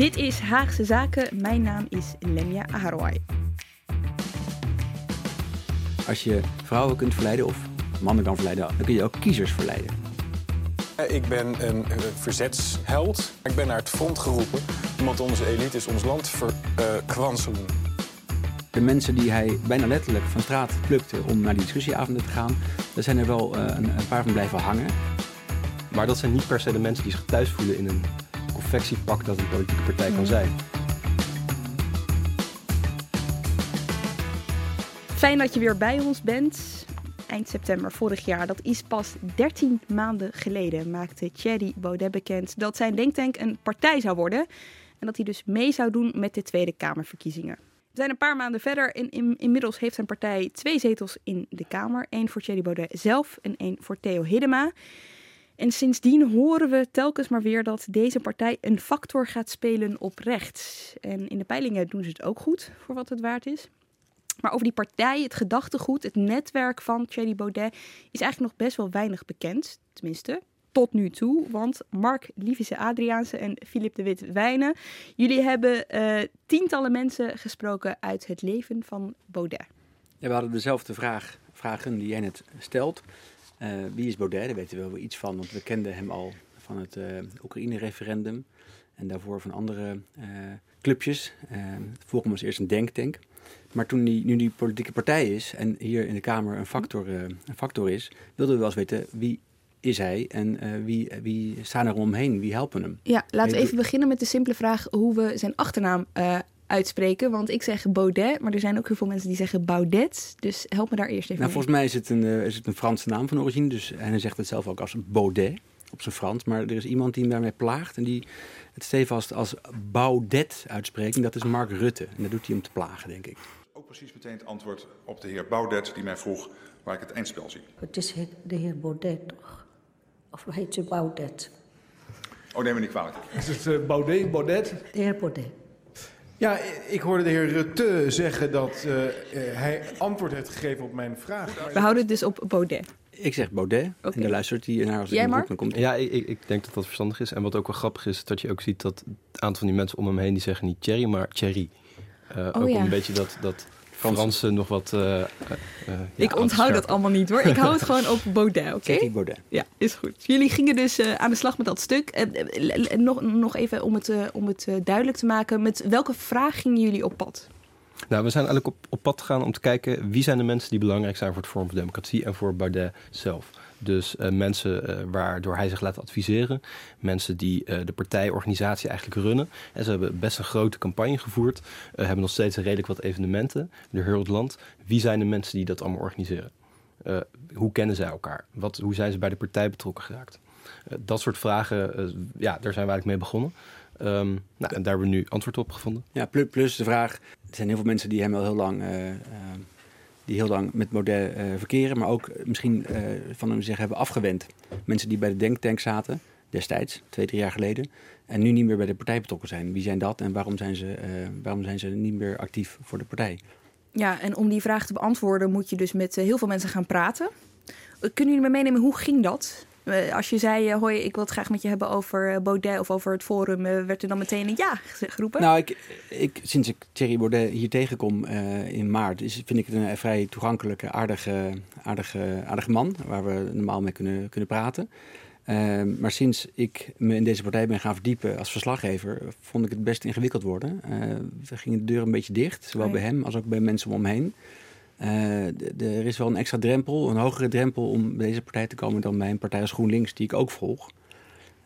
Dit is Haagse Zaken. Mijn naam is Lemia Aharoy. Als je vrouwen kunt verleiden of mannen kan verleiden, dan kun je ook kiezers verleiden. Ik ben een uh, verzetsheld. Ik ben naar het front geroepen omdat onze elites ons land verkwanselen. de mensen die hij bijna letterlijk van straat plukte om naar die discussieavonden te gaan, daar zijn er wel uh, een, een, paar van blijven hangen. Maar dat zijn niet per se de mensen die zich thuis voelen in een confectiepak dat een politieke partij kan zijn. Fijn dat je weer bij ons bent. Eind september vorig jaar, dat is pas 13 maanden geleden, maakte Thierry Baudet bekend dat zijn denktank een partij zou worden. En dat hij dus mee zou doen met de Tweede Kamerverkiezingen. We zijn een paar maanden verder en in, inmiddels heeft zijn partij twee zetels in de Kamer. Eén voor Thierry Baudet zelf en één voor Theo Hiddema. En sindsdien horen we telkens maar weer dat deze partij een factor gaat spelen op rechts. En in de peilingen doen ze het ook goed, voor wat het waard is. Maar over die partij, het gedachtegoed, het netwerk van Thierry Baudet is eigenlijk nog best wel weinig bekend. Tenminste, tot nu toe. Want Mark Lievisse Adriaanse en Filip de Wit Wijnen, jullie hebben uh, tientallen mensen gesproken uit het leven van Baudet. Ja, we hadden dezelfde vraag, vragen die jij net stelt. Uh, wie is Baudet? Daar weten we wel iets van, want we kenden hem al van het uh, Oekraïne-referendum. En daarvoor van andere clubjes. Volgens was eerst een denktank. Maar toen die, nu die politieke partij is en hier in de Kamer een factor, een factor is, wilden we wel eens weten wie is hij en uh, wie, wie staan er omheen? Wie helpen hem? Ja, laten we even beginnen met de simpele vraag hoe we zijn achternaam uh, uitspreken. Want ik zeg Baudet, maar er zijn ook heel veel mensen die zeggen Baudet. Dus help me daar eerst even nou, Volgens mij is het, een, uh, is het een Franse naam van origine. Dus, en hij zegt het zelf ook als Baudet op zijn Frans. Maar er is iemand die hem daarmee plaagt en die het stevast als Baudet uitspreekt. En dat is Mark Rutte. En dat doet hij om te plagen, denk ik. Ook precies meteen het antwoord op de heer Baudet die mij vroeg waar ik het eindspel zie. Het is de heer Baudet toch? Of heet ze Baudet? Oh, neem me niet kwalijk. Is het uh, Baudet, Baudet? De heer Baudet. Ja, ik hoorde de heer Rutte zeggen dat uh, hij antwoord heeft gegeven op mijn vraag. We houden het dus op Baudet. Ik zeg Baudet. Okay. En de luistert die naar als Jij, Mark? dan komt. Ja, ik, ik, denk dat dat verstandig is. En wat ook wel grappig is, dat je ook ziet dat het aantal van die mensen om hem heen... die zeggen niet Thierry, maar Thierry. Uh, oh, ook ja. om een beetje dat... dat Fransen nog wat. Uh, uh, ik ja, onthoud dat allemaal niet hoor. Ik hou het gewoon op Baudet, oké? Okay? Baudet. Ja, is goed. Jullie gingen dus uh, aan de slag met dat stuk. nog, nog even om het, om het duidelijk te maken. Met welke vraag gingen jullie op pad? Nou, we zijn eigenlijk op, op pad gegaan om te kijken wie zijn de mensen die belangrijk zijn voor het Forum voor Democratie en voor Baudet zelf. Dus uh, mensen uh, waardoor hij zich laat adviseren. Mensen die uh, de partijorganisatie eigenlijk runnen. En ze hebben best een grote campagne gevoerd. hebben nog steeds redelijk wat evenementen in heel land. Wie zijn de mensen die dat allemaal organiseren? hoe kennen zij elkaar? Wat, hoe zijn ze bij de partij betrokken geraakt? dat soort vragen, ja, daar zijn we eigenlijk mee begonnen. Um, nou, en daar hebben we nu antwoord op gevonden. Ja, plus de vraag, er zijn heel veel mensen die hem al heel lang die heel lang met Baudet uh, verkeren, maar ook misschien uh, van hem zich hebben afgewend. Mensen die bij de denktank zaten, destijds, twee, drie jaar geleden, en nu niet meer bij de partij betrokken zijn. Wie zijn dat en waarom zijn ze, waarom zijn ze niet meer actief voor de partij? Ja, en om die vraag te beantwoorden moet je dus met heel veel mensen gaan praten. Kunnen jullie me meenemen, hoe ging dat? Als je zei, hoi, ik wil het graag met je hebben over Baudet of over het forum, werd er dan meteen een ja geroepen? Nou, ik, ik, sinds ik Thierry Baudet hier tegenkom uh, in maart, is, vind ik het een vrij toegankelijke, aardige, aardige, aardige man, waar we normaal mee kunnen, kunnen praten. Ehm, maar sinds ik me in deze partij ben gaan verdiepen als verslaggever, vond ik het best ingewikkeld worden. Uh, er ging de deur een beetje dicht, zowel Oh ja. bij hem als ook bij mensen om hem heen. Eh, er is wel een extra drempel, een hogere drempel om bij deze partij te komen dan bij een partij als GroenLinks, die ik ook volg.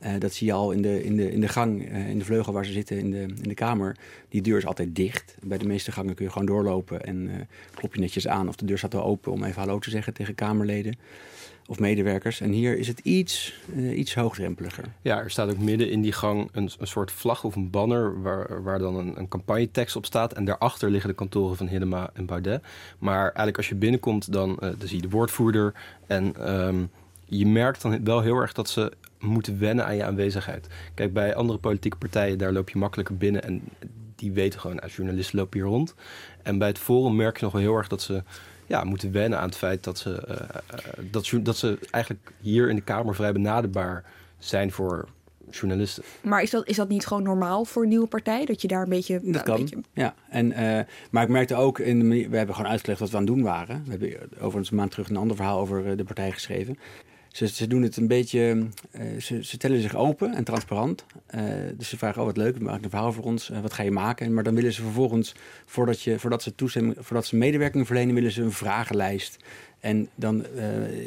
Eh, dat zie je al in de, in de, in de gang, eh, in de vleugel waar ze zitten in de, in de kamer. Die deur is altijd dicht. Bij de meeste gangen kun je gewoon doorlopen en eh, klop je netjes aan. Of de deur staat al open om even hallo te zeggen tegen kamerleden of medewerkers. En hier is het iets, eh, iets hoogdrempeliger. Ja, er staat ook midden in die gang een, een soort vlag of een banner waar, waar dan een, een campagnetekst op staat. En daarachter liggen de kantoren van Hiddema en Baudet. Maar eigenlijk als je binnenkomt, dan, eh, dan zie je de woordvoerder. En ehm, je merkt dan wel heel erg dat ze moeten wennen aan je aanwezigheid. Kijk, bij andere politieke partijen, daar loop je makkelijker binnen. En die weten gewoon, als journalisten lopen hier rond. En bij het Forum merk je nog wel heel erg dat ze ja, moeten wennen aan het feit dat ze, eh, eh, dat, dat ze eigenlijk hier in de Kamer vrij benaderbaar zijn voor journalisten. Maar is dat, is dat niet gewoon normaal voor een nieuwe partij? Dat je daar een beetje... Dat een kan. beetje- Ja, en, eh, maar ik merkte ook in de manier. We hebben gewoon uitgelegd wat we aan het doen waren. We hebben overigens een maand terug een ander verhaal over de partij geschreven. Ze, ze doen het een beetje. eh, ze, ze stellen zich open en transparant. Eh, dus ze vragen: Oh, wat leuk, maak een verhaal voor ons. Eh, wat ga je maken? Maar dan willen ze vervolgens, voordat, je, voordat, ze toestemming, voordat ze medewerking verlenen, willen ze een vragenlijst. En dan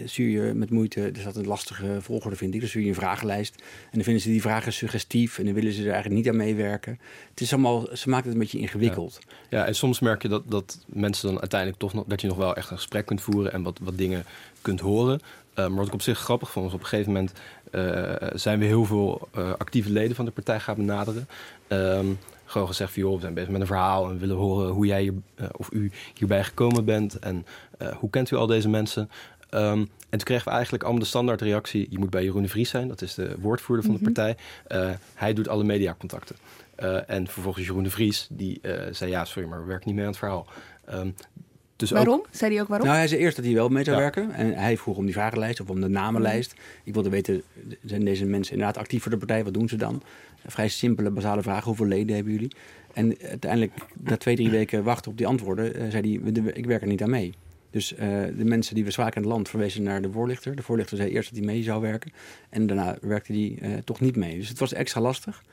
stuur je met moeite, dus dat een lastige volgorde vind ik, dan stuur je een vragenlijst. En dan vinden ze die vragen suggestief en dan willen ze er eigenlijk niet aan meewerken. Het is allemaal, ze maken het een beetje ingewikkeld. Ja, en soms merk je dat, dat mensen dan uiteindelijk toch nog dat je nog wel echt een gesprek kunt voeren en wat, wat dingen kunt horen. Eh, maar wat ik op zich grappig vond, was op een gegeven moment eh, zijn we heel veel eh, actieve leden van de partij gaan benaderen. Ehm, gewoon gezegd van joh, we zijn bezig met een verhaal en we willen horen hoe jij hier, of u hierbij gekomen bent en hoe kent u al deze mensen. Ehm, en toen kregen we eigenlijk allemaal de standaard reactie: je moet bij Jeroen de Vries zijn, dat is de woordvoerder van Mhm. de partij. Eh, hij doet alle mediacontacten. En vervolgens Jeroen de Vries, die zei: Ja, sorry, maar we werken niet mee aan het verhaal. Ehm, dus ook- Waarom? Zei hij ook waarom? Nou, hij zei eerst dat hij wel mee zou Ja. werken. En hij vroeg om die vragenlijst of om de namenlijst. Ik wilde weten, zijn deze mensen inderdaad actief voor de partij? Wat doen ze dan? Vrij simpele, basale vragen. Hoeveel leden hebben jullie? En uiteindelijk, na twee, drie weken wachten op die antwoorden, eh, zei hij, "We- ik werk er niet aan mee. Dus eh, de mensen die we zwaar in het land verwezen naar de voorlichter. De voorlichter zei eerst dat hij mee zou werken. En daarna werkte hij eh, toch niet mee. Dus het was extra lastig.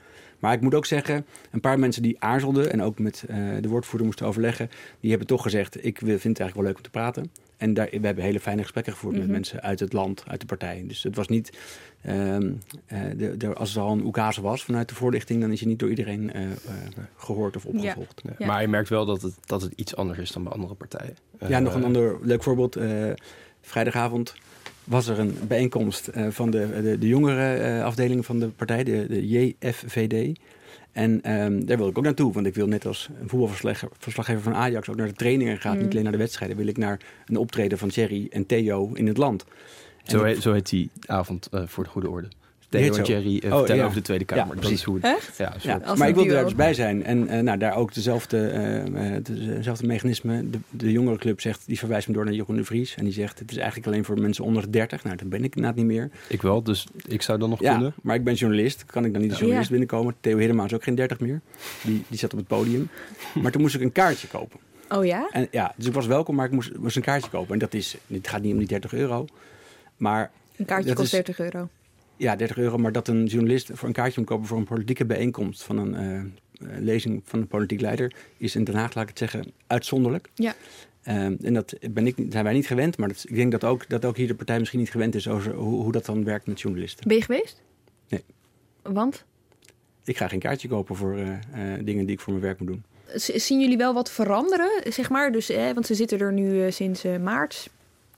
Maar ik moet ook zeggen, een paar mensen die aarzelden en ook met eh, de woordvoerder moesten overleggen, die hebben toch gezegd: Ik wil- vind het eigenlijk wel leuk om te praten. En daar, we hebben hele fijne gesprekken gevoerd Mhm. met mensen uit het land, uit de partij. Dus het was niet, ehm, eh, de, de, als er al een oekase was vanuit de voorlichting, dan is je niet door iedereen eh, eh, gehoord of opgevolgd. Ja. Maar je merkt wel dat het, dat het iets anders is dan bij andere partijen. Ja, nog een ander leuk voorbeeld. Eh, vrijdagavond was er een bijeenkomst eh, van de, de, de jongere eh, afdeling van de partij, de, de JFVD. En ehm, daar wil ik ook naartoe, want ik wil net als een voetbalverslaggever verslaggever van Ajax ook naar de trainingen gaan. Mm. Niet alleen naar de wedstrijden, wil ik naar een optreden van Thierry en Theo in het land. Zo heet, zo heet die avond eh, voor de goede orde. Theo en. Jerry Oh, vertellen ja. over de Tweede Ja, Kamer. dat precies. is hoe het, Echt? ja, Ja, maar ik wilde daar dus bij zijn. En eh, nou, daar ook dezelfde, dezelfde mechanisme. De, de jongerenclub zegt, die verwijst me door naar Jeroen de Vries. En die zegt, het is eigenlijk alleen voor mensen onder de 30. Nou, dat ben ik inderdaad niet meer. Ik wel, dus ik zou dan nog Ja, kunnen. maar ik ben journalist. Kan ik dan niet als Ja. journalist binnenkomen? Theo Hiddema is ook geen 30 meer. Die, die zat op het podium. Maar toen moest ik een kaartje kopen. Oh ja? En, ja, dus ik was welkom, maar ik moest, moest een kaartje kopen. En dat is, het gaat niet om die 30 euro. Maar Een kaartje kost is- 30 euro. Ja, 30 euro. Maar dat een journalist voor een kaartje moet kopen voor een politieke bijeenkomst van een eh, eh, lezing van een politiek leider, is in Den Haag, laat ik het zeggen, uitzonderlijk. Ja. Ehm, en dat ben ik, zijn wij niet gewend, maar dat, ik denk dat ook, dat ook hier de partij misschien niet gewend is over hoe, hoe dat dan werkt met journalisten. Ben je geweest? Nee. Want? Ik ga geen kaartje kopen voor eh, eh, dingen die ik voor mijn werk moet doen. Z- Zien jullie wel wat veranderen, zeg maar? Dus, eh, want ze zitten er nu eh, sinds eh, maart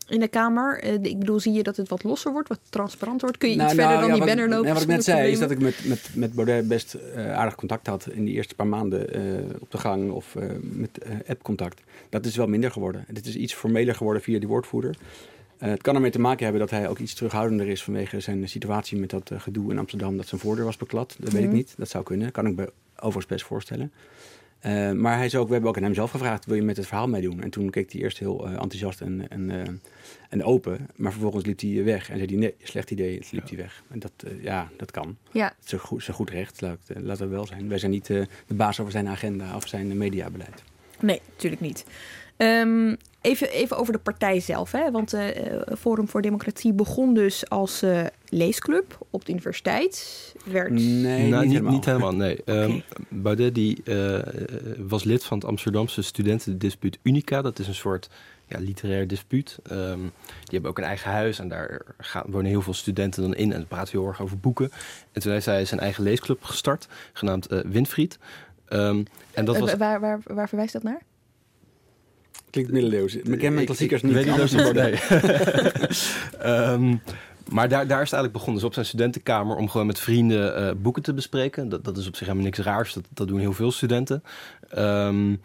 in de Kamer. Eh, ik bedoel, zie je dat het wat losser wordt, wat transparanter wordt? Kun je Nou, iets verder nou, dan ja, die banner lopen? nee, wat ik net zei, is dat ik met, met, met Baudet best eh, aardig contact had in die eerste paar maanden eh, op de gang of met app-contact. Dat is wel minder geworden. Het is iets formeler geworden via die woordvoerder. Het kan ermee te maken hebben dat hij ook iets terughoudender is vanwege zijn situatie met dat gedoe in Amsterdam dat zijn voordeur was beklad. Dat weet ik Mhm. niet. Dat zou kunnen. Kan ik me overigens best voorstellen. Eh, maar hij is ook, we hebben ook aan hem zelf gevraagd: wil je met het verhaal meedoen? En toen keek hij eerst heel eh, enthousiast en, en, eh, en open. Maar vervolgens liep hij weg en zei hij: nee, slecht idee. Het liep hij weg. En dat, ja, dat kan. Ja, Het is goed, recht, laat, laten we wel zijn. Wij zijn niet eh, de baas over zijn agenda of zijn mediabeleid. Nee, natuurlijk niet. Ehm, even, even over de partij zelf. Hè? Want uh, Forum voor Democratie begon dus als uh, leesclub op de universiteit. Werd... Nee, nou, niet, niet, helemaal. niet helemaal. Nee. Um, Baudet die, uh, was lid van het Amsterdamse studentendispuut Unica. Dat is een soort ja, literair dispuut. Um, die hebben ook een eigen huis en daar gaan, wonen heel veel studenten dan in. En ze praten heel erg over boeken. En toen heeft hij zijn eigen leesclub gestart, genaamd Winfried. Um, en dat was... waar, waar, waar verwijst dat naar? Klinkt middeleeuws. Ik ken mijn klassiekers niet. Weet niet of ze nee. um, maar daar, daar is het eigenlijk begonnen. Dus op zijn studentenkamer om gewoon met vrienden uh, boeken te bespreken. Dat, dat is op zich helemaal niks raars. Dat, dat doen heel veel studenten. Um,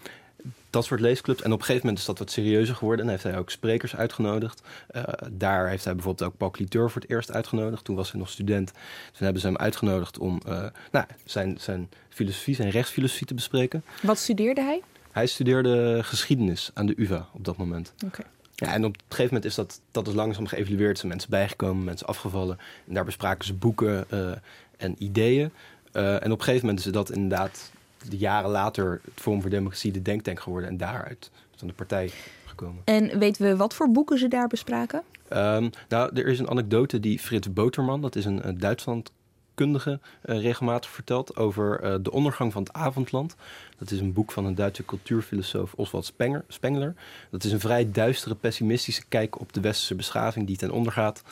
dat soort leesclubs. En op een gegeven moment is dat wat serieuzer geworden. En heeft hij ook sprekers uitgenodigd. Uh, daar heeft hij bijvoorbeeld ook Paul Cliteur voor het eerst uitgenodigd. Toen was hij nog student. Toen hebben ze hem uitgenodigd om uh, nou, zijn, zijn filosofie, zijn rechtsfilosofie te bespreken. Wat studeerde hij? Hij studeerde geschiedenis aan de UvA op dat moment. Okay. Ja, en op een gegeven moment is dat, dat is langzaam geëvalueerd. Er zijn mensen bijgekomen, mensen afgevallen. En daar bespraken ze boeken uh, en ideeën. Uh, en op een gegeven moment is dat inderdaad de jaren later het Forum voor Democratie de denktank geworden. En daaruit van de partij gekomen. En weten we wat voor boeken ze daar bespraken? Um, nou, er is een anekdote die Frits Boterman, dat is een, een Duitsland uh, regelmatig vertelt over uh, de ondergang van het avondland. Dat is een boek van een Duitse cultuurfilosoof Oswald Spenger, Spengler. Dat is een vrij duistere, pessimistische kijk op de westerse beschaving die ten onder gaat.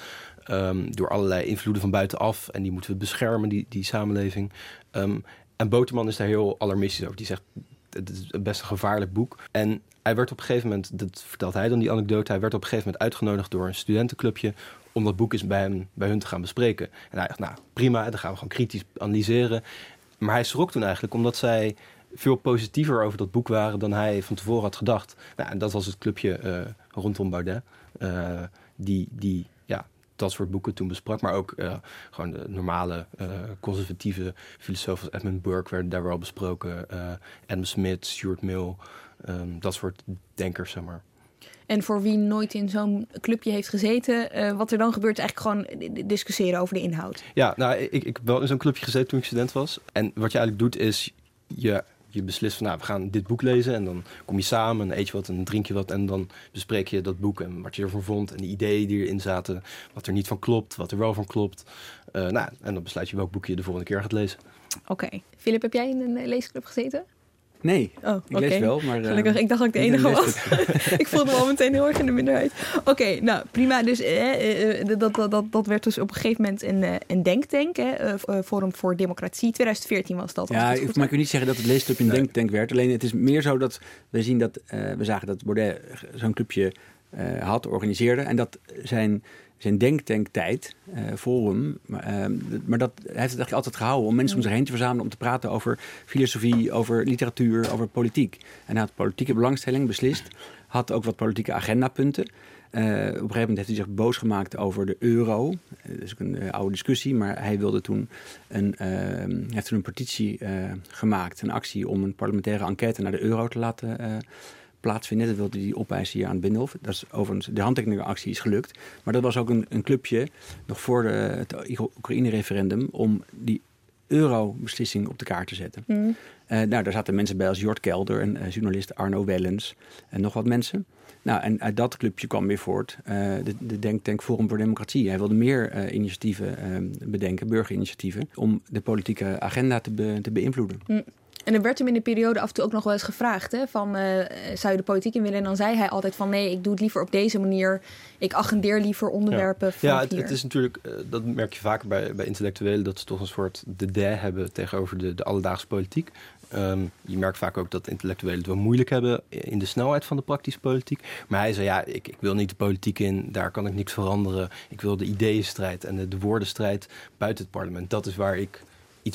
Um, door allerlei invloeden van buitenaf. En die moeten we beschermen, die, die samenleving. Um, en Boterman is daar heel alarmistisch over. Die zegt, het is best een gevaarlijk boek. En hij werd op een gegeven moment, dat vertelt hij dan die anekdote... hij werd op een gegeven moment uitgenodigd door een studentenclubje... om dat boek eens bij, hem, bij hun te gaan bespreken. En hij dacht, nou prima, dan gaan we gewoon kritisch analyseren. Maar hij schrok toen eigenlijk, omdat zij veel positiever over dat boek waren... dan hij van tevoren had gedacht. Nou, en dat was het clubje uh, rondom Baudet. Uh, die, die ja, dat soort boeken toen besprak. Maar ook uh, gewoon de normale conservatieve filosofen als Edmund Burke werden daar wel besproken. Adam Smith, Stuart Mill, um, dat soort denkers, zeg maar. En voor wie nooit in zo'n clubje heeft gezeten, uh, wat er dan gebeurt, is eigenlijk gewoon discussiëren over de inhoud. Ja, nou, ik, ik heb wel in zo'n clubje gezeten toen ik student was. En wat je eigenlijk doet is, je, je beslist van, nou, we gaan dit boek lezen. En dan kom je samen en eet je wat en drink je wat. En dan bespreek je dat boek en wat je ervan vond. En de ideeën die erin zaten, wat er niet van klopt, wat er wel van klopt. Uh, nou, en dan besluit je welk boek je de volgende keer gaat lezen. Oké. Okay. Philip, heb jij in een leesclub gezeten? Nee, oh, ik lees wel, maar... Uh, Gelukkig, ik dacht dat ik de enige was. ik voelde me al meteen heel erg in de minderheid. Oké, okay, nou prima. Dus eh, eh, dat, dat, dat, dat werd dus op een gegeven moment een, een denktank. Hè? Forum voor Democratie. 2014 was dat. Ja, ik, maar ik wil niet zeggen dat het leesclub een nee. denktank werd. Alleen het is meer zo dat we zien dat... Uh, we zagen dat Baudet zo'n clubje uh, had, organiseerde. En dat zijn zijn denktanktijd, uh, forum. Maar, uh, maar dat heeft het eigenlijk altijd gehouden om mensen om zich heen te verzamelen om te praten over filosofie, over literatuur, over politiek. En hij had politieke belangstelling beslist, had ook wat politieke agendapunten. Uh, op een gegeven moment heeft hij zich boos gemaakt over de euro. Dat is ook een oude discussie, maar hij wilde toen een, uh, heeft toen een petitie gemaakt, een actie om een parlementaire enquête naar de euro te laten plaatsvinden. Dat wilde hij opeisen hier aan het Binnenhof. Dat is overigens, de handtekeningenactie is gelukt. Maar dat was ook een, een clubje, nog voor de, het Oekraïne-referendum, om die euro-beslissing op de kaart te zetten. Mm. Uh, nou, daar zaten mensen bij als Jort Kelder en uh, journalist Arno Wellens en nog wat mensen. Nou, en uit dat clubje kwam weer voort uh, de, de Denktank Forum voor Democratie. Hij wilde meer initiatieven bedenken, burgerinitiatieven, om de politieke agenda te, be, te beïnvloeden. Mm. En er werd hem in de periode af en toe ook nog wel eens gevraagd: hè, van uh, zou je de politiek in willen? En dan zei hij altijd van nee, ik doe het liever op deze manier. Ik agendeer liever onderwerpen. Ja, ja het, het, is natuurlijk, uh, dat merk je vaker bij, bij intellectuelen, dat ze toch een soort de de hebben tegenover de, de alledaagse politiek. Um, je merkt vaak ook dat intellectuelen het wel moeilijk hebben in de snelheid van de praktische politiek. Maar hij zei, ja, ik, ik wil niet de politiek in, daar kan ik niks veranderen. Ik wil de ideeënstrijd en de, de woordenstrijd buiten het parlement. Dat is waar ik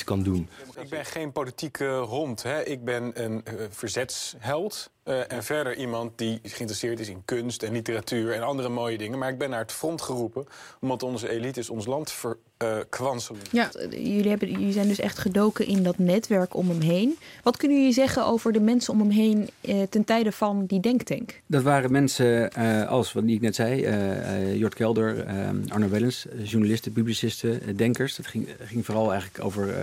kan doen. Ik ben geen politieke hond. Hè. Ik ben een uh, verzetsheld. Uh, en verder iemand die geïnteresseerd is in kunst en literatuur en andere mooie dingen. Maar ik ben naar het front geroepen omdat onze elites ons land verkwanselen. Uh, ja, jullie, hebben, jullie zijn dus echt gedoken in dat netwerk om hem heen. Wat kunnen jullie zeggen over de mensen om hem heen uh, ten tijde van die denktank? Dat waren mensen als, wat ik net zei, Jort Kelder, Arno Wellens, journalisten, publicisten, denkers. Dat ging, ging vooral eigenlijk over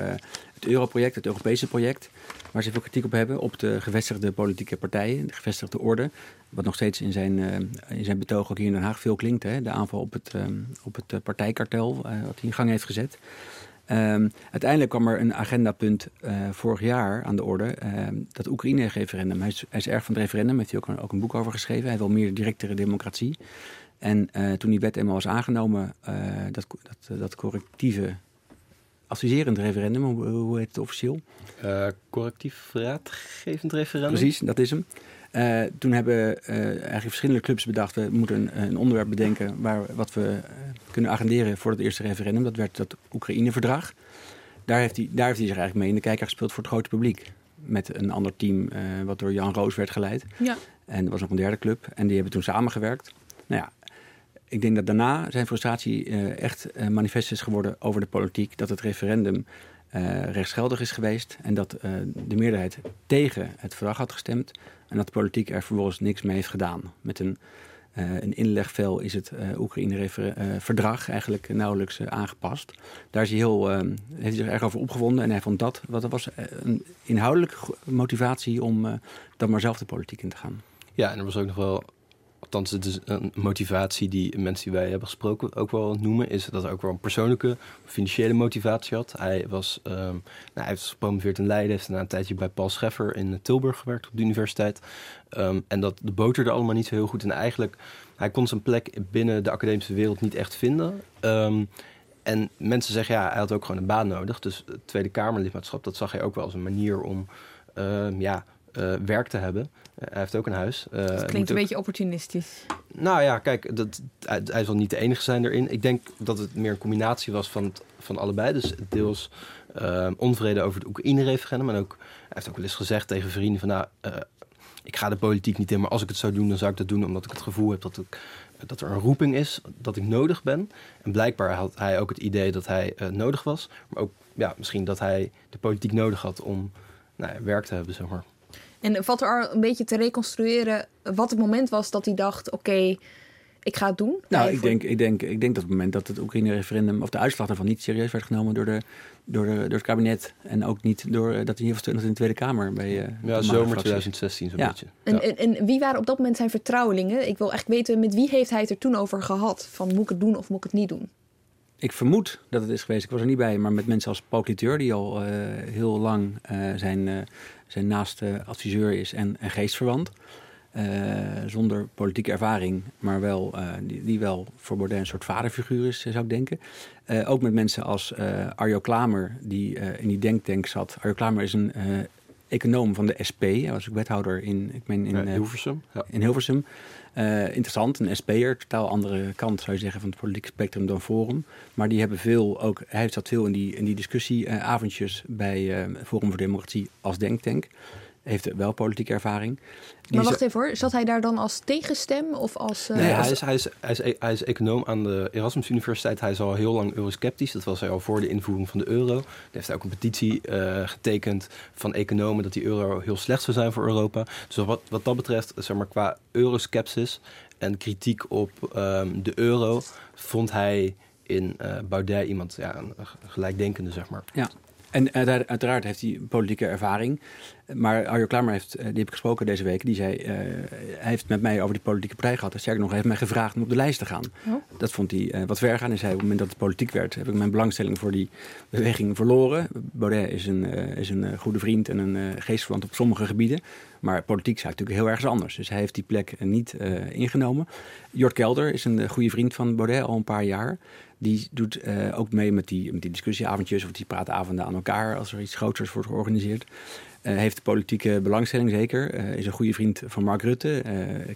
het Europroject, het Europese project, waar ze veel kritiek op hebben, op de gevestigde politieke partijen, de gevestigde orde. Wat nog steeds in zijn, uh, in zijn betoog ook hier in Den Haag veel klinkt. Hè? De aanval op het, uh, op het partijkartel, wat hij in gang heeft gezet. Um, uiteindelijk kwam er een agendapunt vorig jaar aan de orde, uh, dat Oekraïne-referendum. Hij is, hij is, erg van het referendum, heeft hij ook een, ook een boek over geschreven. Hij wil meer directere democratie. En toen die wet eenmaal was aangenomen, dat, dat, dat correctieve adviserend referendum, hoe, hoe heet het officieel? correctief raadgevend referendum. Precies, dat is hem. Uh, toen hebben uh, eigenlijk verschillende clubs bedacht... we moeten een, een onderwerp bedenken waar, wat we uh, kunnen agenderen voor het eerste referendum. Dat werd het Oekraïne-verdrag. Daar, heeft hij, daar heeft hij zich eigenlijk mee in de kijker gespeeld voor het grote publiek. Met een ander team wat door Jan Roos werd geleid. Ja. En er was nog een derde club. En die hebben toen samengewerkt. Nou ja, ik denk dat daarna zijn frustratie echt manifest is geworden over de politiek. Dat het referendum uh, rechtsgeldig is geweest en dat de meerderheid tegen het verdrag had gestemd en dat de politiek er vervolgens niks mee heeft gedaan. Met een, een inlegvel is het Oekraïne-verdrag eigenlijk nauwelijks aangepast. Daar is heeft hij zich erg over opgewonden en hij vond dat, wat was een inhoudelijke motivatie om dan maar zelf de politiek in te gaan. Ja, en er was ook nog wel althans het is een motivatie die mensen die wij hebben gesproken ook wel noemen, is dat hij ook wel een persoonlijke, financiële motivatie had. Hij, was, um, nou, hij heeft gepromoveerd in Leiden, heeft na een tijdje bij Paul Scheffer in Tilburg gewerkt op de universiteit. Um, en dat de boterde allemaal niet zo heel goed. En eigenlijk, hij kon zijn plek binnen de academische wereld niet echt vinden. Um, en mensen zeggen, ja, hij had ook gewoon een baan nodig. Dus het Tweede Kamerlidmaatschap, dat zag hij ook wel als een manier om ja, uh, werk te hebben. Uh, hij heeft ook een huis. Uh, dat klinkt een ook... beetje opportunistisch. Nou ja, kijk, dat, hij, hij, zal niet de enige zijn erin. Ik denk dat het meer een combinatie was van, het, van allebei. Dus deels onvrede over het Oekraïne-referendum. En ook, hij heeft ook wel eens gezegd tegen vrienden van... nou, ik ga de politiek niet in, maar als ik het zou doen, dan zou ik dat doen... omdat ik het gevoel heb dat, ik, dat er een roeping is, dat ik nodig ben. En blijkbaar had hij ook het idee dat hij nodig was. Maar ook ja, misschien dat hij de politiek nodig had om nou, werk te hebben, zeg maar. En valt er een beetje te reconstrueren wat het moment was dat hij dacht: oké, okay, ik ga het doen? Nou, ik, denk, ik, denk, ik denk dat het moment dat het Oekraïne-referendum, of de uitslag daarvan niet serieus werd genomen door, de, door, de, door het kabinet. En ook niet door dat hij in de Tweede Kamer bij. Uh, ja, zomer 2016 zo'n ja. beetje. En, ja. en, en, wie waren op dat moment zijn vertrouwelingen? Ik wil echt weten, met wie heeft hij het er toen over gehad? Van moet ik het doen of moet ik het niet doen? Ik vermoed dat het is geweest, ik was er niet bij, maar met mensen als Paul Cliteur, die al uh, heel lang uh, zijn, uh, zijn naaste adviseur is en, en geestverwant. zonder politieke ervaring, maar wel, die, die, wel voor Baudet een soort vaderfiguur is, zou ik denken. ook met mensen als Arjo Klamer, die in die denktank zat. Arjo Klamer is een econoom van de SP. Hij was ook wethouder in, ik meen in, ja, Hilversum. Ja. In Hilversum. Uh, interessant, een SP'er, totaal andere kant zou je zeggen van het politieke spectrum dan Forum. Maar die hebben veel, ook, hij zat veel in die, in die discussieavondjes bij uh, Forum voor Democratie als denktank. Heeft wel politieke ervaring. Die maar wacht even hoor, zat hij daar dan als tegenstem of als... Nee, hij, is, hij, is, hij, is, hij is econoom aan de Erasmus Universiteit. Hij is al heel lang eurosceptisch. Dat was hij al voor de invoering van de euro. Hij heeft ook een petitie uh, getekend van economen... dat die euro heel slecht zou zijn voor Europa. Dus wat, wat dat betreft, zeg maar qua euroskepsis en kritiek op um, de euro... vond hij in uh, Baudet iemand, ja, een gelijkdenkende, zeg maar. Ja, en uiteraard heeft hij politieke ervaring. Maar Arjo Klamer heeft, die heb ik gesproken deze week, die zei, uh, hij heeft met mij over die politieke partij gehad. Sterker nog, hij heeft mij gevraagd om op de lijst te gaan. Oh. Dat vond hij uh, wat ver gaan. Hij zei, op het moment dat het politiek werd, heb ik mijn belangstelling voor die beweging verloren. Baudet is een, uh, is een goede vriend en een geestverwant op sommige gebieden. Maar politiek is natuurlijk heel ergens anders. Dus hij heeft die plek niet ingenomen. Jort Kelder is een goede vriend van Baudet al een paar jaar. Die doet ook mee met die, met die discussieavondjes of die praatavonden aan elkaar als er iets groots wordt georganiseerd. Uh, heeft politieke belangstelling zeker. Uh, is een goede vriend van Mark Rutte.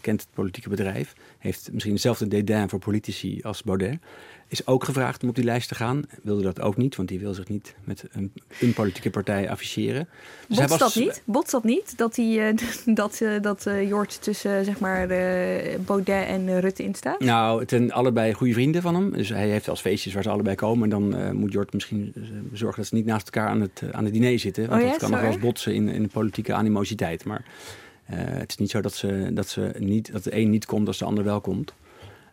Kent het politieke bedrijf. Heeft misschien hetzelfde dédain voor politici als Baudet. Is ook gevraagd om op die lijst te gaan. Wilde dat ook niet, want die wil zich niet met een, een politieke partij afficheren. Dus Botst was, dat niet? Botst dat niet? Dat, die, dat, dat Jort tussen zeg maar, Baudet en Rutte in staat? Nou, het zijn allebei goede vrienden van hem. Dus hij heeft als feestjes waar ze allebei komen. En dan moet Jort misschien zorgen dat ze niet naast elkaar aan het, aan het diner zitten. Want oh, ja? dat kan nog wel eens botsen in, in de politieke animositeit. Maar het is niet zo dat, ze, dat, ze niet, dat de een niet komt als de ander wel komt.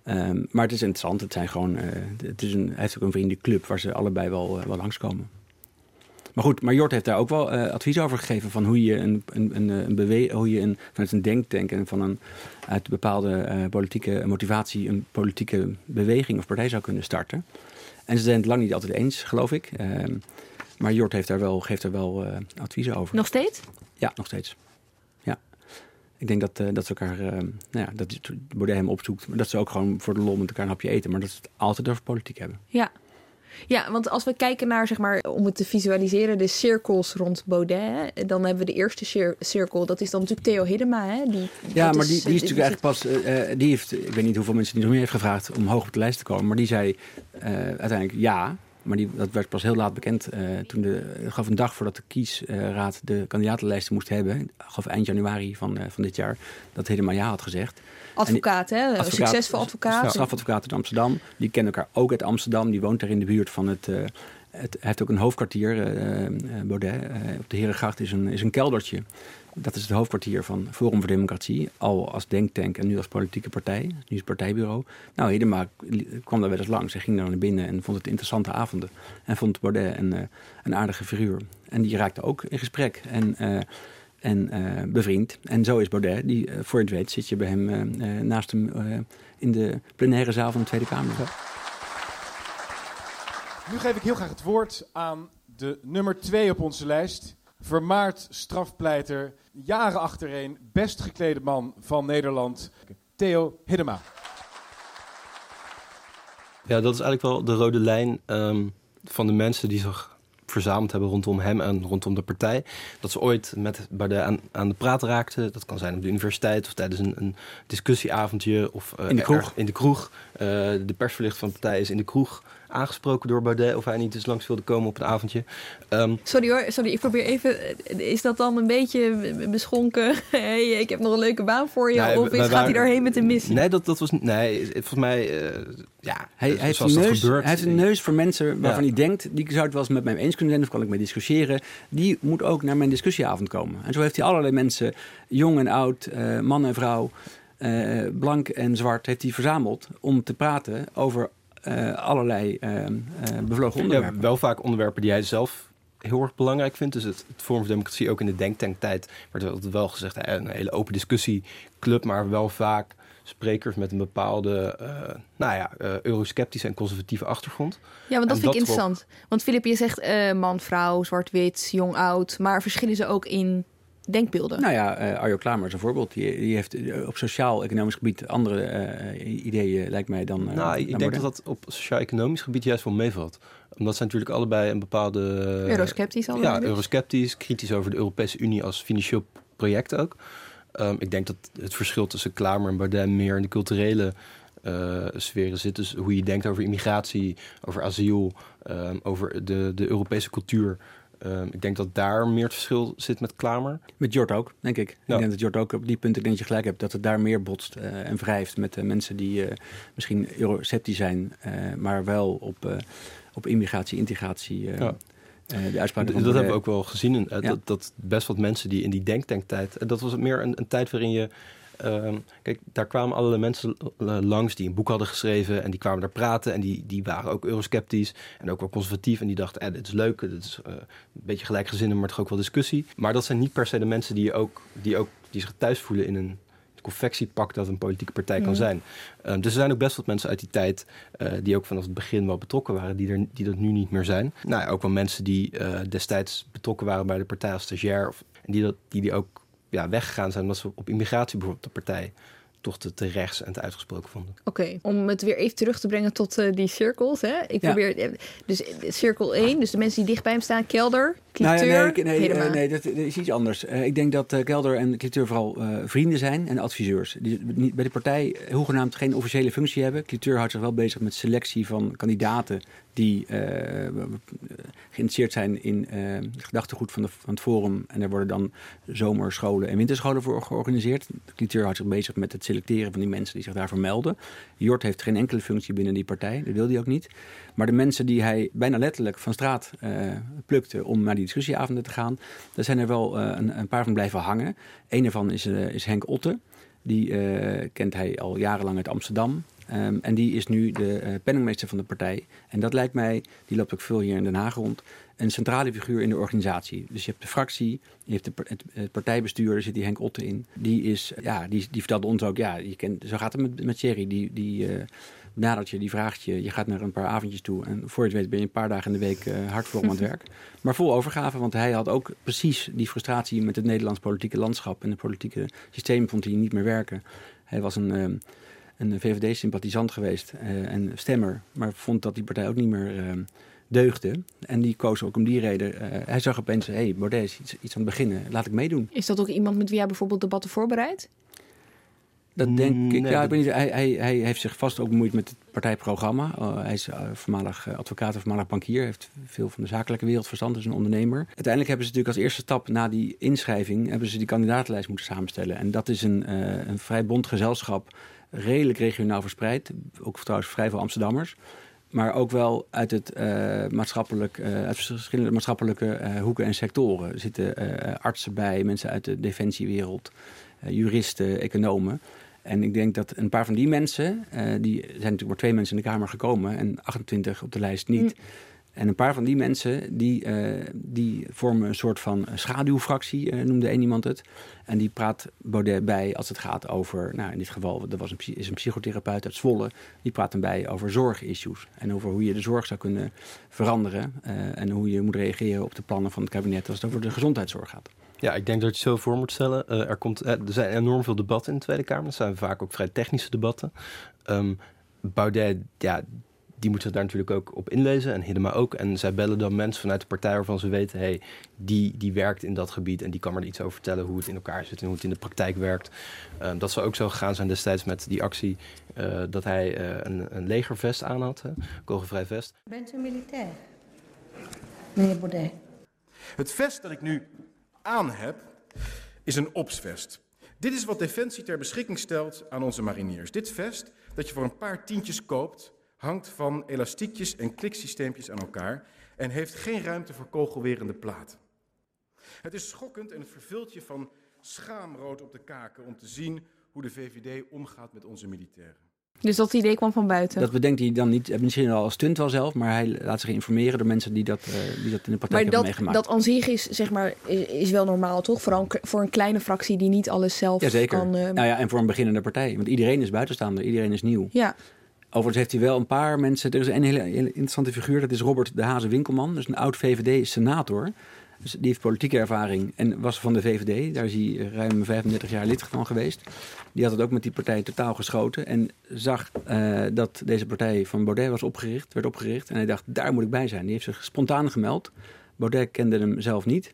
Um, maar het is interessant. Het zijn gewoon, uh, het is een, hij heeft ook een vriendenclub waar ze allebei wel, uh, wel langskomen. Maar goed, maar Jort heeft daar ook wel advies over gegeven van hoe je een, een, een, een bewe hoe je een, vanuit een denktank en van een uit bepaalde politieke motivatie een politieke beweging of partij zou kunnen starten. En ze zijn het lang niet altijd eens, geloof ik. Ehm, maar Jort heeft daar wel, geeft daar wel uh, adviezen over. Nog steeds? Ja, nog steeds. Ik denk dat, uh, dat ze elkaar, uh, nou ja, dat Baudet hem opzoekt. Maar dat ze ook gewoon voor de lol met elkaar een hapje eten. Maar dat ze het altijd over politiek hebben. Ja. Ja, want als we kijken naar, zeg maar, om het te visualiseren, de cirkels rond Baudet, dan hebben we de eerste cirkel, dat is dan natuurlijk Theo Hiddema. Hè? Die, ja, maar die, die is natuurlijk eigenlijk pas, uh, die heeft, ik weet niet hoeveel mensen die nog meer heeft gevraagd om hoog op de lijst te komen, maar die zei uiteindelijk ja. Maar die, dat werd pas heel laat bekend. Uh, toen de, gaf een dag voordat de kiesraad de kandidatenlijsten moest hebben. Gaf eind januari van, uh, van dit jaar. Dat helemaal ja had gezegd. Advocaat, hè? Advocaat, Succesvol advocaat. Strafadvocaat in Amsterdam. Die kennen elkaar ook uit Amsterdam. Die woont daar in de buurt van het... Uh, het, hij heeft ook een hoofdkwartier, Baudet. op de Herengracht is een, is een keldertje. Dat is het hoofdkwartier van Forum voor Democratie. Al als denktank en nu als politieke partij. Nu is het partijbureau. Nou, Hiddema kwam daar wel eens langs. Hij ging daar naar binnen en vond het interessante avonden. En vond Baudet een, een aardige figuur. En die raakte ook in gesprek. En en uh, bevriend. En zo is Baudet, die voor het weet zit je bij hem naast hem in de plenaire zaal van de Tweede Kamer. Nu geef ik heel graag het woord aan de nummer twee op onze lijst. Vermaard strafpleiter, jaren achtereen, best geklede man van Nederland, Theo Hiddema. Ja, dat is eigenlijk wel de rode lijn um, van de mensen die zich verzameld hebben rondom hem en rondom de partij. Dat ze ooit met Baudet aan, aan de praat raakten. Dat kan zijn op de universiteit of tijdens een, een discussieavondje of uh, in de kroeg. in de, kroeg. Uh, de persverlicht van de partij is in de kroeg aangesproken door Baudet of hij niet eens langs wilde komen op een avondje. Um, sorry hoor, sorry, ik probeer even. Is dat dan een beetje beschonken? hey, ik heb nog een leuke baan voor je. Nee, of is, gaat hij daarheen met een missie? Nee, dat, dat was. Nee, volgens mij. Uh, ja, hij, hij, heeft een neus, gebeurt, hij heeft een neus voor mensen waarvan ja. hij denkt. die zou het wel eens met mij eens kunnen zijn of kan ik mee discussiëren. Die moet ook naar mijn discussieavond komen. En zo heeft hij allerlei mensen, jong en oud, uh, man en vrouw. Uh, blank en zwart heeft hij verzameld om te praten over allerlei uh, uh, bevlogen onderwerpen. Ja, wel vaak onderwerpen die hij zelf heel erg belangrijk vindt. Dus het, het Forum voor Democratie, ook in de denktanktijd, werd altijd wel gezegd, een hele open discussieclub, maar wel vaak sprekers met een bepaalde, nou ja, eurosceptische en conservatieve achtergrond. Ja, want dat en vind ik interessant. Want Filip, je zegt man, vrouw, zwart-wit, jong, oud, maar verschillen ze ook in denkbeelden? Nou ja, uh, Arjo Klamer is een voorbeeld. Die, die heeft eh, op sociaal-economisch gebied andere uh, ideeën, lijkt mij, dan... Uh, nou, ik denk dat dat op sociaal-economisch gebied juist wel meevalt. Omdat ze natuurlijk allebei een bepaalde... Eurosceptisch al. Ja, dus. eurosceptisch, kritisch over de Europese Unie als financieel project ook. Um, ik denk dat het verschil tussen Klamer en Baudet meer in de culturele... Uh, sferen zit. Dus hoe je denkt over immigratie, over asiel, um, over de, de Europese cultuur. Um, ik denk dat daar meer het verschil zit met Klamer. Met Jort ook, denk ik. Ja. Ik denk dat Jort ook op die punten denk je gelijk hebt. Dat het daar meer botst uh, en wrijft met uh, mensen die uh, misschien euroceptisch zijn, maar wel op, op immigratie, integratie. Ja. de uitspraken dat hebben we ook wel gezien. Ja. dat, dat best wat mensen die in die denktanktijd. Dat was meer een, een tijd waarin je Um, kijk, daar kwamen allerlei mensen langs die een boek hadden geschreven en die kwamen daar praten en die, die waren ook eurosceptisch en ook wel conservatief en die dachten, eh, dit is leuk, dit is uh, een beetje gelijkgezinnen, maar toch ook wel discussie. Maar dat zijn niet per se de mensen die, ook, die, ook, die zich thuis voelen in een confectiepak dat een politieke partij kan zijn. Um, dus er zijn ook best wat mensen uit die tijd uh, die ook vanaf het begin wel betrokken waren, die, er, die dat nu niet meer zijn. Nou ja, ook wel mensen die uh, destijds betrokken waren bij de partij als stagiair of, en die, dat, die, die ook ja, weggegaan zijn omdat ze op immigratie bijvoorbeeld de partij toch te, te rechts en te uitgesproken vonden. Oké, om het weer even terug te brengen tot uh, die cirkels. Hè? Ik ja. probeer, eh, dus cirkel 1, dus de mensen die dicht bij hem staan, kelder, cliteur, nou ja, nee, nee, nee, nee, dat, is iets anders. Uh, ik denk dat uh, kelder en cliteur vooral vrienden zijn en adviseurs. Die niet, bij de partij hoegenaamd geen officiële functie hebben. Cliteur houdt zich wel bezig met selectie van kandidaten die geïnteresseerd zijn in gedachtegoed van, de, van het forum. En er worden dan zomerscholen en winterscholen voor georganiseerd. Cliteur houdt zich bezig met het selecteren van die mensen die zich daarvoor melden. Jort heeft geen enkele functie binnen die partij, dat wil hij ook niet. Maar de mensen die hij bijna letterlijk van straat plukte om naar die discussieavonden te gaan, daar zijn er wel een, een, paar van blijven hangen. Een daarvan is, is Henk Otte. Die kent hij al jarenlang uit Amsterdam. Um, en die is nu de penningmeester van de partij. En dat lijkt mij, die loopt ook veel hier in Den Haag rond, een centrale figuur in de organisatie. Dus je hebt de fractie, je hebt het, het, partijbestuur, daar zit die Henk Otte in. Die, is, ja, die, die vertelde ons ook, ja, je kent, zo gaat het met, met Thierry. Die, die benadert je, die vraagt je, je gaat naar een paar avondjes toe. En voor je het weet ben je een paar dagen in de week uh, hard voor aan het werk. Maar vol overgave, want hij had ook precies die frustratie met het Nederlands politieke landschap. En het politieke systeem vond hij niet meer werken. Hij was een... Uh, een VVD-sympathisant geweest uh, en stemmer, maar vond dat die partij ook niet meer uh, deugde. En die koos ook om die reden. Uh, hij zag opeens, hé, hey, Baudet is iets, iets aan het beginnen, laat ik meedoen. Is dat ook iemand met wie hij bijvoorbeeld debatten voorbereidt? Dat denk Nee, ik. Ja, ik weet niet, hij, hij, hij heeft zich vast ook bemoeid met het partijprogramma. Uh, hij is uh, voormalig uh, advocaat en voormalig bankier. Heeft veel van de zakelijke wereld verstand, is een ondernemer. Uiteindelijk hebben ze natuurlijk als eerste stap na die inschrijving... hebben ze die kandidatenlijst moeten samenstellen. En dat is een, uh, een vrij bond gezelschap, redelijk regionaal verspreid. Ook trouwens vrij veel Amsterdammers. Maar ook wel uit, het, uh, maatschappelijk, uh, uit verschillende maatschappelijke uh, hoeken en sectoren. Er zitten artsen bij, mensen uit de defensiewereld, juristen, economen. En ik denk dat een paar van die mensen, uh, die zijn natuurlijk maar twee mensen in de Kamer gekomen en 28 op de lijst niet. Mm. En een paar van die mensen, die, uh, die vormen een soort van schaduwfractie, uh, noemde een iemand het. En die praat Baudet bij als het gaat over, nou in dit geval, er was een, is een psychotherapeut uit Zwolle. Die praat hem bij over zorgissues. En over hoe je de zorg zou kunnen veranderen. Uh, en hoe je moet reageren op de plannen van het kabinet als het over de gezondheidszorg gaat. Ja, ik denk dat je het zo voor moet stellen. Uh, er, komt, uh, er zijn enorm veel debatten in de Tweede Kamer. Dat zijn vaak ook vrij technische debatten. Um, Baudet, ja, die moet zich daar natuurlijk ook op inlezen. En Hiddema ook. En zij bellen dan mensen vanuit de partij waarvan ze weten... hey, die, die werkt in dat gebied en die kan er iets over vertellen... hoe het in elkaar zit en hoe het in de praktijk werkt. Um, dat zou ook zo gegaan zijn destijds met die actie... Uh, dat hij uh, een, een legervest aan had, een kogelvrij vest. Bent u militair, meneer Baudet? Het vest dat ik nu aan heb, is een opsvest. Dit is wat Defensie ter beschikking stelt aan onze mariniers. Dit vest, dat je voor een paar tientjes koopt, hangt van elastiekjes en kliksysteempjes aan elkaar en heeft geen ruimte voor kogelwerende platen. Het is schokkend en het vervult je van schaamrood op de kaken om te zien hoe de VVD omgaat met onze militairen. Dus dat idee kwam van buiten? Dat bedenkt hij dan niet, misschien al als stunt wel zelf, maar hij laat zich informeren door mensen die dat, uh, die dat in de praktijk maar hebben dat, meegemaakt. dat aan zich is, zeg maar, is, is wel normaal, toch? Vooral voor een kleine fractie die niet alles zelf ja, zeker. kan... Uh... Nou ja, en voor een beginnende partij. Want iedereen is buitenstaander, iedereen is nieuw. Ja. Overigens heeft hij wel een paar mensen... Er is een hele, hele interessante figuur, dat is Robert de Hazen Winkelman. Dus een oud VVD-senator. Dus die heeft politieke ervaring en was van de VVD. Daar is hij ruim 35 jaar lid van geweest. Die had het ook met die partij totaal geschoten. En zag uh, dat deze partij van Baudet was opgericht, werd opgericht. En hij dacht, daar moet ik bij zijn. Die heeft zich spontaan gemeld. Baudet kende hem zelf niet.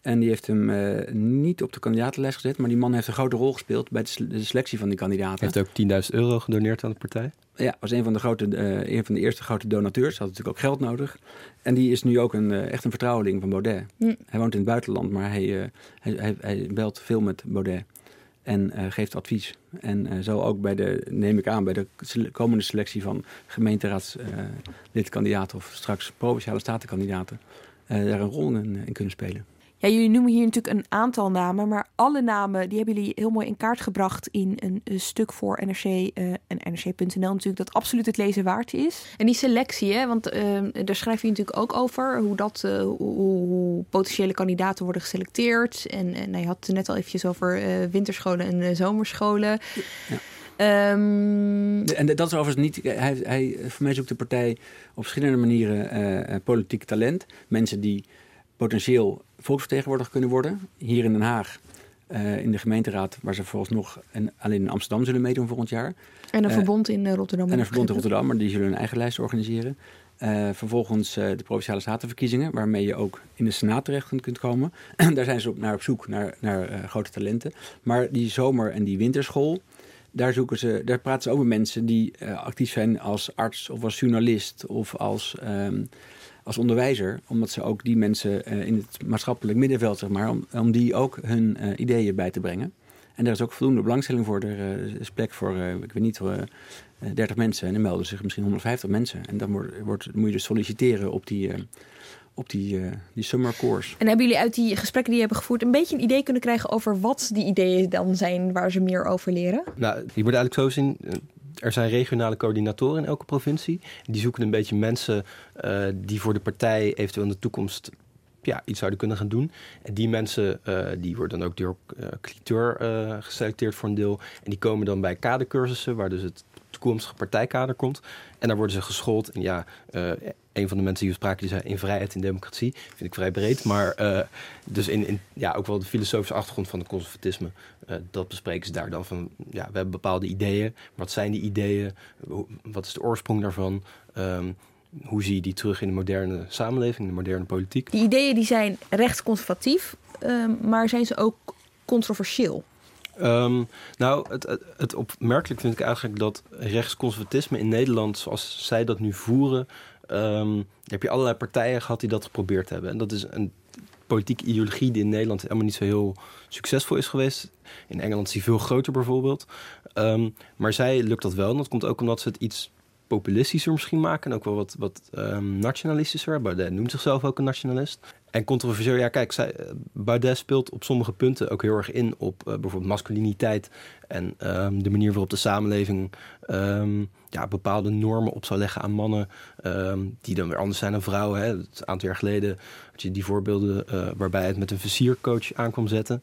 En die heeft hem uh, niet op de kandidatenlijst gezet. Maar die man heeft een grote rol gespeeld bij de selectie van die kandidaten. Heeft ook 10.000 euro gedoneerd aan de partij. Ja, was een van de, grote, uh, een van de eerste grote donateurs. Had natuurlijk ook geld nodig. En die is nu ook een, uh, echt een vertrouweling van Baudet. Mm. Hij woont in het buitenland, maar hij, uh, hij, hij, hij, belt veel met Baudet. En geeft advies. En zo ook bij de, neem ik aan, bij de komende selectie van gemeenteraadslidkandidaten of straks provinciale statenkandidaten. daar een rol in, in kunnen spelen. Ja, jullie noemen hier natuurlijk een aantal namen, maar alle namen die hebben jullie heel mooi in kaart gebracht in een, een stuk voor NRC uh, en NRC.nl natuurlijk dat absoluut het lezen waard is. En die selectie, hè, want uh, daar schrijf je natuurlijk ook over hoe dat, uh, hoe, hoe, potentiële kandidaten worden geselecteerd. En, en nou, je had het net al eventjes over winterscholen en eh, zomerscholen. Ja. Um... en dat is overigens niet. Hij, hij, voor mij zoekt de partij op verschillende manieren uh, politiek talent. Mensen die potentieel volksvertegenwoordiger kunnen worden. Hier in Den Haag, uh, in de gemeenteraad, waar ze vooralsnog en alleen in Amsterdam zullen meedoen volgend jaar. En een uh, verbond in Rotterdam. En een verbond in Rotterdam, maar die zullen een eigen lijst organiseren. Uh, vervolgens de provinciale statenverkiezingen, waarmee je ook in de Senaat terecht kunt komen. Daar zijn ze op, naar op zoek naar, naar grote talenten. Maar die zomer- en die winterschool, daar, zoeken ze, daar praten ze met mensen die actief zijn als arts of als journalist of als... Um, als onderwijzer, omdat ze ook die mensen uh, in het maatschappelijk middenveld, zeg maar, om, om die ook hun uh, ideeën bij te brengen. En daar is ook voldoende belangstelling voor. Er uh, is plek voor, ik weet niet, 30 mensen en dan melden zich misschien 150 mensen. En dan wordt, wordt, moet je dus solliciteren op die, op die, die summer course. En hebben jullie uit die gesprekken die je hebben gevoerd een beetje een idee kunnen krijgen over wat die ideeën dan zijn waar ze meer over leren? Nou, je moet eigenlijk zo zien er zijn regionale coördinatoren in elke provincie. Die zoeken een beetje mensen uh, die voor de partij eventueel in de toekomst ja, iets zouden kunnen gaan doen. En die mensen uh, die worden dan ook door uh, cliteur geselecteerd voor een deel. En die komen dan bij kadercursussen, waar dus het toekomstige partijkader komt. En daar worden ze geschoold. En ja, uh, een van de mensen die we spraken, die zei in vrijheid en democratie. Vind ik vrij breed. Maar uh, dus in, in, ja, ook wel de filosofische achtergrond van het conservatisme. Uh, dat bespreken ze daar dan van. Ja, we hebben bepaalde ideeën. Wat zijn die ideeën? Wat is de oorsprong daarvan? Um, hoe zie je die terug in de moderne samenleving, in de moderne politiek? Die ideeën die zijn rechtsconservatief, um, maar zijn ze ook controversieel? Um, nou, het, het, opmerkelijk vind ik eigenlijk dat rechtsconservatisme in Nederland, zoals zij dat nu voeren, um, heb je allerlei partijen gehad die dat geprobeerd hebben. En dat is een politieke ideologie die in Nederland helemaal niet zo heel succesvol is geweest. In Engeland is die veel groter bijvoorbeeld. Um, maar zij lukt dat wel. En dat komt ook omdat ze het iets populistischer misschien maken. En ook wel wat, wat nationalistischer. Baudet noemt zichzelf ook een nationalist. En controversieel, ja kijk, zij, Baudet speelt op sommige punten ook heel erg in op uh, bijvoorbeeld masculiniteit. En um, de manier waarop de samenleving um, ja, bepaalde normen op zou leggen aan mannen. die dan weer anders zijn dan vrouwen. Hè. Een aantal jaar geleden had je die voorbeelden uh, waarbij het met een versiercoach aan kwam zetten.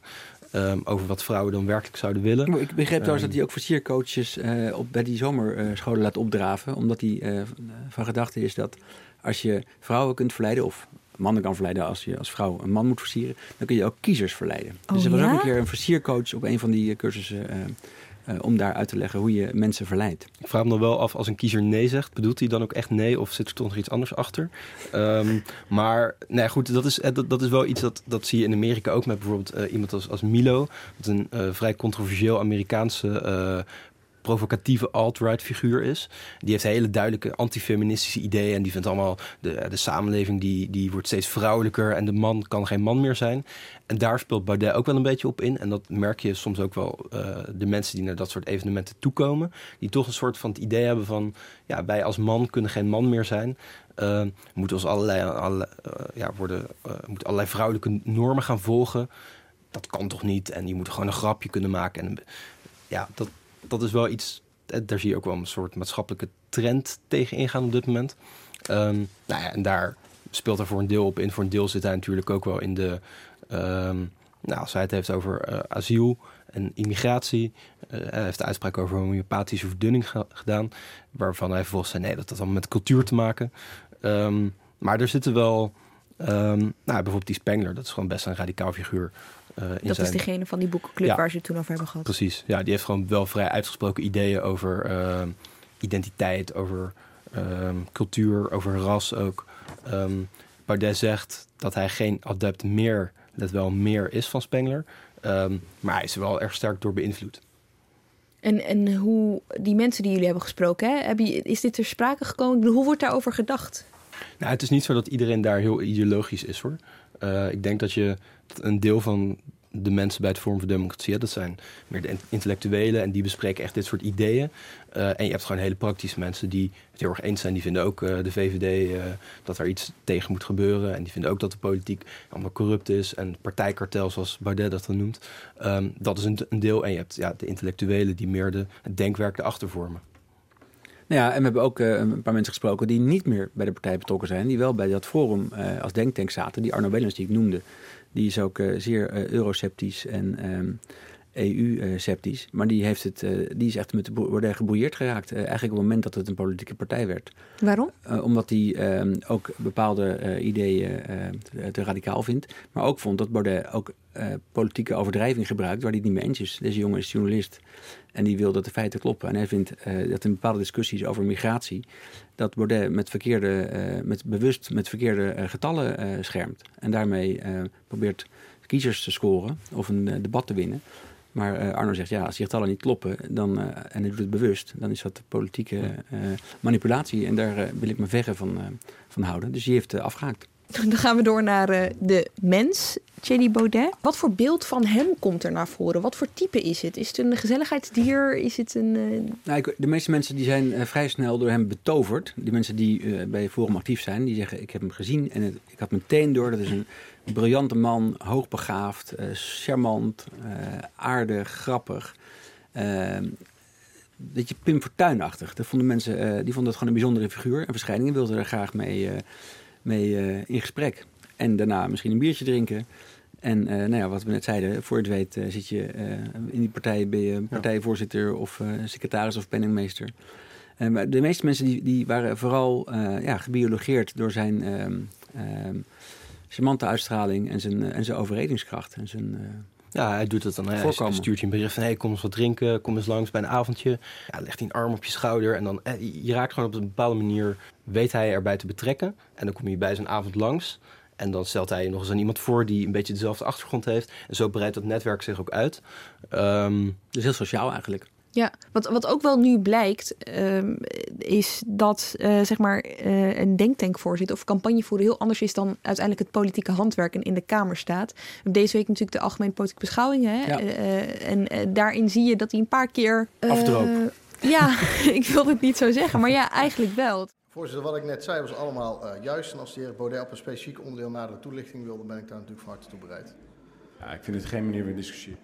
Um, over wat vrouwen dan werkelijk zouden willen. Maar ik begreep trouwens um, dat hij ook versiercoaches uh, op, bij die zomerscholen laat opdraven. Omdat hij uh, van gedachte is dat als je vrouwen kunt verleiden... of mannen kan verleiden als je als vrouw een man moet versieren... dan kun je ook kiezers verleiden. Oh, dus er was ja? ook een keer een versiercoach op een van die cursussen... Uh, om daar uit te leggen hoe je mensen verleidt. Ik vraag me dan wel af, als een kiezer nee zegt, bedoelt hij dan ook echt nee of zit er toch nog iets anders achter? Um, maar nee, goed, dat is, dat, dat is wel iets dat, dat zie je in Amerika ook met bijvoorbeeld uh, iemand als, als Milo. Dat een uh, vrij controversieel Amerikaanse provocatieve alt-right figuur is. Die heeft hele duidelijke antifeministische ideeën. En die vindt allemaal de, de samenleving die, die wordt steeds vrouwelijker. En de man kan geen man meer zijn. En daar speelt Baudet ook wel een beetje op in. En dat merk je soms ook wel uh, de mensen die naar dat soort evenementen toekomen. Die toch een soort van het idee hebben van... ja, wij als man kunnen geen man meer zijn. Uh, moeten ons allerlei, ja, worden, moeten allerlei vrouwelijke normen gaan volgen. Dat kan toch niet? En die moeten gewoon een grapje kunnen maken. En ja, dat, dat is wel iets, daar zie je ook wel een soort maatschappelijke trend tegen ingaan op dit moment. Um, nou ja, en daar speelt er voor een deel op in. Voor een deel zit hij natuurlijk ook wel in de, um, nou, als hij het heeft over uh, asiel en immigratie. Uh, hij heeft de uitspraak over homeopathische verdunning gedaan, waarvan hij vervolgens zei, nee, dat had allemaal met cultuur te maken. Um, maar er zitten wel, nou, bijvoorbeeld die Spengler, dat is gewoon best een radicaal figuur. Uh, dat zijn... is degene van die boekenclub ja, waar ze het toen over hebben gehad. Precies, ja, die heeft gewoon wel vrij uitgesproken ideeën over uh, identiteit, over uh, cultuur, over ras ook. Um, zegt dat hij geen adept meer, let wel meer is van Spengler. Um, maar hij is er wel erg sterk door beïnvloed. En, en hoe die mensen die jullie hebben gesproken, hè, heb je, is dit ter sprake gekomen? Hoe wordt daarover gedacht? Nou, het is niet zo dat iedereen daar heel ideologisch is hoor. Uh, ik denk dat je een deel van de mensen bij het Forum voor Democratie, dat zijn meer de intellectuelen en die bespreken echt dit soort ideeën. Uh, en je hebt gewoon hele praktische mensen die het heel erg eens zijn. Die vinden ook uh, de VVD dat er iets tegen moet gebeuren. En die vinden ook dat de politiek allemaal corrupt is. En partijkartel, zoals Baudet dat dan noemt. Um, dat is een, een, deel. En je hebt ja, de intellectuelen die meer de, het denkwerk erachter vormen. Nou ja, en we hebben ook uh, een paar mensen gesproken die niet meer bij de partij betrokken zijn. Die wel bij dat forum uh, als denktank zaten. Die Arno Wellens die ik noemde. Die is ook uh, zeer eurosceptisch en um, EU-sceptisch. Maar die, heeft het, die is echt met de Baudet gebrouilleerd geraakt. eigenlijk op het moment dat het een politieke partij werd. Waarom? omdat hij um, ook bepaalde ideeën te radicaal vindt. Maar ook vond dat Baudet ook politieke overdrijving gebruikt waar hij het niet mee eens is. Deze jongen is journalist. En die wil dat de feiten kloppen. En hij vindt uh, dat in bepaalde discussies over migratie... dat Baudet met, verkeerde, uh, met bewust met verkeerde uh, getallen schermt. En daarmee probeert kiezers te scoren of een debat te winnen. Maar Arno zegt, ja, als die getallen niet kloppen dan, en hij doet het bewust... dan is dat politieke manipulatie. En daar wil ik me verre van, van houden. Dus die heeft afgehaakt. Dan gaan we door naar uh, de mens, Thierry Baudet. Wat voor beeld van hem komt er naar voren? Wat voor type is het? Is het een gezelligheidsdier? Is het een... Uh... Nou, ik, de meeste mensen die zijn uh, vrij snel door hem betoverd. Die mensen die bij Forum actief zijn, die zeggen... ik heb hem gezien en het, ik had meteen door... dat is een briljante man, hoogbegaafd, charmant, aardig, grappig... beetje Pim Fortuyn-achtig. Dat vonden mensen, eh, die vonden het gewoon een bijzondere figuur. En verschijningen wilden er graag mee, eh, mee eh, in gesprek. En daarna misschien een biertje drinken. En eh, nou ja, wat we net zeiden, voor je het weet eh, zit je eh, in die partij, ben je partijvoorzitter of eh, secretaris of penningmeester. Eh, maar de meeste mensen die, die waren vooral eh, ja, gebiologeerd door zijn ehm, ehm, charmante uitstraling en zijn, eh, en zijn overredingskracht. En zijn, eh, Ja, hij doet het dan. Hij stuurt je een bericht van... hey, kom eens wat drinken, kom eens langs bij een avondje. Ja, legt hij een arm op je schouder. En dan, eh, je raakt gewoon op een bepaalde manier... weet hij erbij te betrekken. En dan kom je bij zijn avond langs. En dan stelt hij je nog eens aan iemand voor... die een beetje dezelfde achtergrond heeft. En zo breidt dat netwerk zich ook uit. Ehm, dus heel sociaal eigenlijk. Ja, wat, wat ook wel nu blijkt, ehm, is dat eh, zeg maar eh, een denktankvoorzitter of campagnevoerder heel anders is dan uiteindelijk het politieke handwerk en in de Kamer staat. Deze week natuurlijk de algemene politieke beschouwingen. Hè? Ja. Eh, en daarin zie je dat hij een paar keer. Afdroop. Ja, ik wil het niet zo zeggen, maar ja, eigenlijk wel. Voorzitter, wat ik net zei was allemaal eh, juist. En als de heer Baudet op een specifiek onderdeel nadere toelichting wilde, ben ik daar natuurlijk van harte toe bereid. Ja, ik vind het geen manier van discussie.